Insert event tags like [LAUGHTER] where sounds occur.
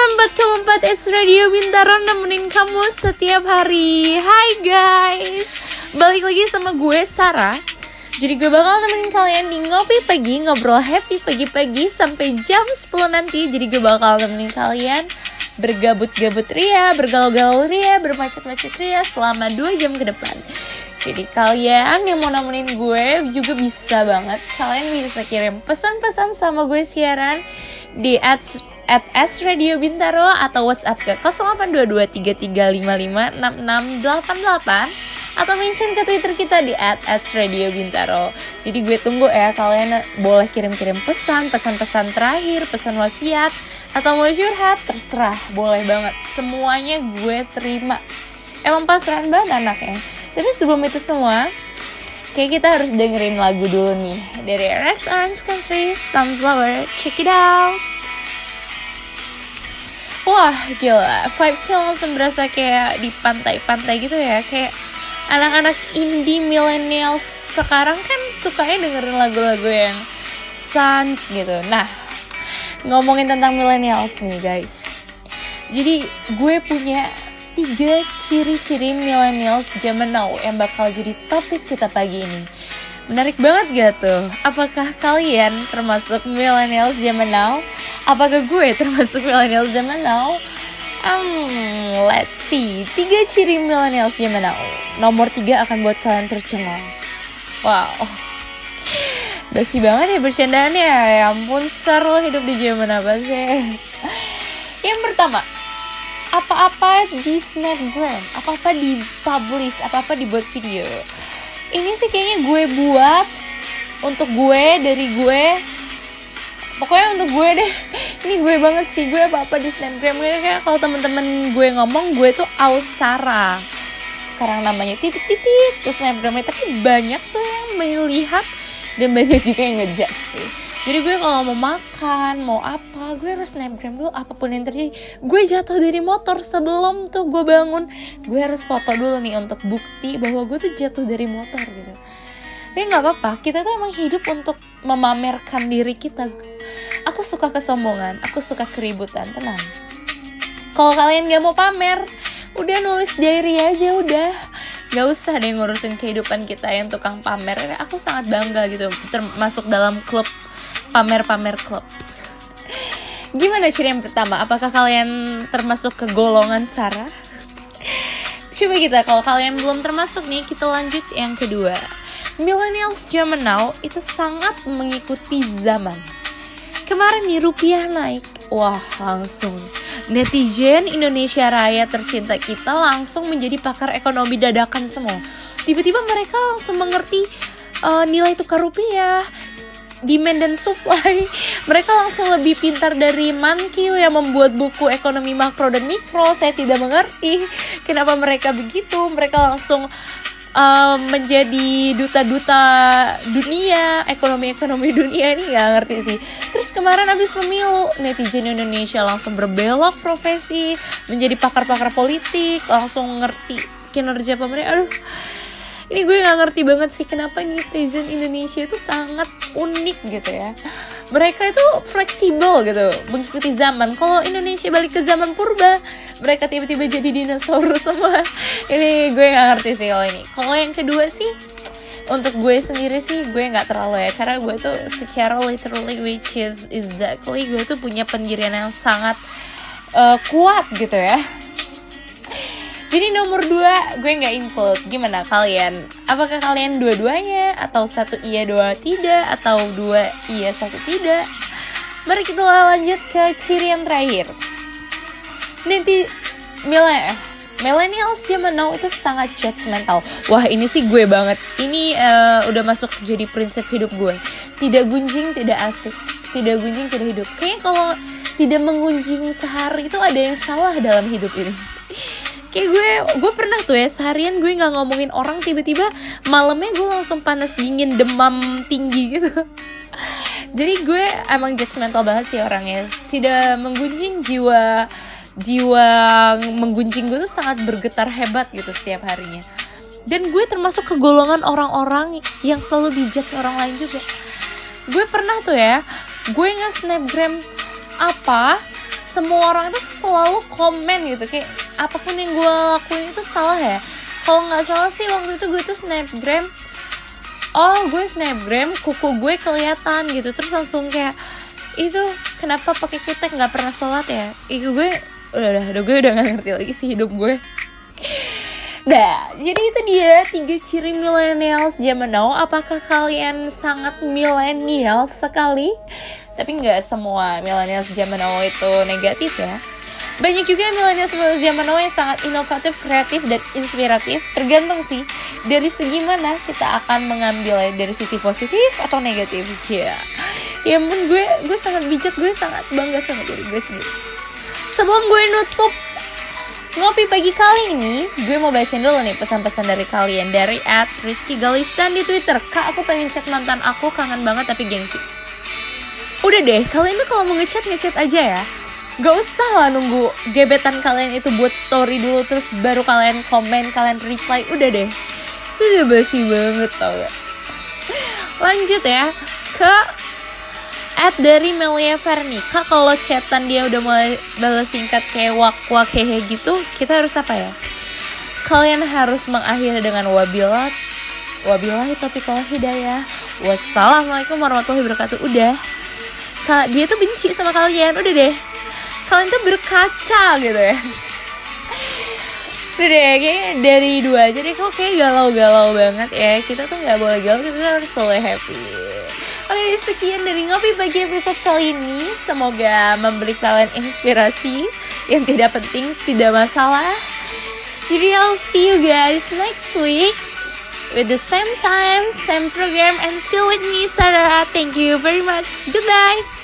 94,4 S Radio Bintaro nemenin kamu setiap hari. Hai guys. Balik lagi sama gue Sarah. Jadi gue bakal nemenin kalian di ngopi pagi Ngobrol happy pagi-pagi sampai jam 10 nanti. Jadi gue bakal nemenin kalian Bergabut-gabut ria, bergalau-galau ria, bermacet-macet ria Selama 2 jam ke depan jadi kalian yang mau nemenin gue juga bisa banget Kalian bisa kirim pesan-pesan sama gue siaran di at, Radio Bintaro atau WhatsApp ke 082233556688 atau mention ke Twitter kita di at Radio Bintaro. Jadi gue tunggu ya kalian boleh kirim-kirim pesan, pesan-pesan terakhir, pesan wasiat atau mau curhat terserah, boleh banget. Semuanya gue terima. Emang pasrah banget anaknya. Tapi sebelum itu semua, kayak kita harus dengerin lagu dulu nih dari Rex Orange Country Sunflower. Check it out. Wah gila, vibesnya langsung berasa kayak di pantai-pantai gitu ya Kayak anak-anak indie millennial sekarang kan sukanya dengerin lagu-lagu yang sans gitu Nah, ngomongin tentang millennials nih guys Jadi gue punya tiga ciri-ciri millennials zaman now yang bakal jadi topik kita pagi ini. Menarik banget gak tuh? Apakah kalian termasuk millennials zaman now? Apakah gue termasuk millennials zaman now? Um, let's see. Tiga ciri millennials zaman now. Nomor tiga akan buat kalian tercengang. Wow. Basi banget ya bercandaannya. Ya ampun, seru hidup di zaman apa sih? Yang pertama, apa-apa di snapgram, apa-apa di publish, apa-apa dibuat video. Ini sih kayaknya gue buat untuk gue dari gue. Pokoknya untuk gue deh. [LAUGHS] Ini gue banget sih gue apa-apa di snapgram. Kayak kalau temen-temen gue ngomong gue tuh Ausara. Sekarang namanya titik-titik terus snapgramnya tapi banyak tuh yang melihat dan banyak juga yang ngejat sih jadi gue kalau mau makan mau apa gue harus snapgram dulu apa pun yang terjadi. Gue jatuh dari motor sebelum tuh gue bangun. Gue harus foto dulu nih untuk bukti bahwa gue tuh jatuh dari motor gitu. Tapi nggak apa-apa. Kita tuh emang hidup untuk memamerkan diri kita. Aku suka kesombongan aku suka keributan tenang. Kalau kalian gak mau pamer udah nulis diary aja udah. Gak usah deh ngurusin kehidupan kita yang tukang pamer. Aku sangat bangga gitu Termasuk dalam klub pamer-pamer klub. Gimana ciri yang pertama? Apakah kalian termasuk ke golongan Sarah? Coba kita, kalau kalian belum termasuk nih, kita lanjut yang kedua. Millennials zaman now itu sangat mengikuti zaman. Kemarin nih rupiah naik, wah langsung netizen Indonesia Raya tercinta kita langsung menjadi pakar ekonomi dadakan semua. Tiba-tiba mereka langsung mengerti uh, nilai tukar rupiah, demand dan supply. [LAUGHS] Mereka langsung lebih pintar dari Mankio yang membuat buku ekonomi makro dan mikro. Saya tidak mengerti [LAUGHS] kenapa mereka begitu. Mereka langsung uh, menjadi duta-duta dunia ekonomi-ekonomi [LAUGHS] dunia ini nggak ngerti sih. Terus kemarin habis pemilu netizen Indonesia langsung berbelok profesi menjadi pakar-pakar politik langsung ngerti kinerja pemerintah. Aduh ini gue nggak ngerti banget sih kenapa netizen Indonesia itu sangat unik gitu ya. Mereka itu fleksibel gitu mengikuti zaman. Kalau Indonesia balik ke zaman purba mereka tiba-tiba jadi dinosaurus semua. [LAUGHS] Ini gue nggak ngerti sih kalau ini. Kalau yang kedua sih untuk gue sendiri sih gue nggak terlalu ya. Karena gue tuh secara literally which is exactly gue tuh punya pendirian yang sangat uh, kuat gitu ya jadi nomor dua gue nggak include. Gimana kalian? Apakah kalian dua-duanya atau satu iya dua tidak atau dua iya satu tidak? Mari kita lanjut ke ciri yang terakhir. Nanti Mila millennials zaman now itu sangat judgmental. Wah ini sih gue banget. Ini uh, udah masuk jadi prinsip hidup gue. Tidak gunjing, tidak asik. Tidak gunjing, tidak hidup. Kayaknya kalau tidak mengunjing sehari itu ada yang salah dalam hidup ini kayak gue gue pernah tuh ya seharian gue nggak ngomongin orang tiba-tiba malamnya gue langsung panas dingin demam tinggi gitu. Jadi gue emang judgmental banget sih orangnya. Tidak menggunjing jiwa jiwa menggunjing gue tuh sangat bergetar hebat gitu setiap harinya. Dan gue termasuk ke golongan orang-orang yang selalu dijudge orang lain juga. Gue pernah tuh ya gue nge snapgram apa semua orang itu selalu komen gitu. Kayak apa pun yang gue lakuin itu salah ya. Kalau nggak salah sih waktu itu gue tuh snapgram oh gue snapgram kuku gue kelihatan gitu. Terus langsung kayak itu kenapa pakai kutek? Nggak pernah sholat ya? Itu gue udah udah, udah gue udah gak ngerti lagi sih hidup gue Nah, jadi itu dia tiga ciri millennials zaman now. Apakah kalian sangat millennial sekali? Tapi nggak semua millennials zaman now itu negatif ya. Banyak juga millennials zaman now yang sangat inovatif, kreatif, dan inspiratif. Tergantung sih dari segi mana kita akan mengambilnya dari sisi positif atau negatif. Ya, ya pun gue gue sangat bijak, gue sangat bangga sama diri gue sendiri. Sebelum gue nutup Ngopi pagi kali ini, gue mau bacain dulu nih pesan-pesan dari kalian dari at Rizky Galistan di Twitter. Kak, aku pengen chat mantan aku, kangen banget tapi gengsi. Udah deh, kalian tuh kalau mau ngechat ngechat aja ya. Gak usah lah nunggu gebetan kalian itu buat story dulu terus baru kalian komen, kalian reply. Udah deh. Sudah basi banget tau gak? Lanjut ya ke at dari Melia Vernika kalau chatan dia udah mulai balas singkat kayak wak wak hehe gitu kita harus apa ya kalian harus mengakhiri dengan wabilat wabillahi taufiq wal hidayah wassalamualaikum warahmatullahi wabarakatuh udah Kak, dia tuh benci sama kalian. Udah deh. Kalian tuh berkaca gitu ya. Udah deh, kayaknya dari dua aja deh. Kok kayak galau-galau banget ya. Kita tuh gak boleh galau, kita tuh harus selalu happy. Oke sekian dari Ngopi Pagi episode kali ini. Semoga memberi kalian inspirasi Yang tidak penting, tidak masalah. Jadi I'll see you guys next week With the same time, same program And still with me Sarah. Thank you very much. Goodbye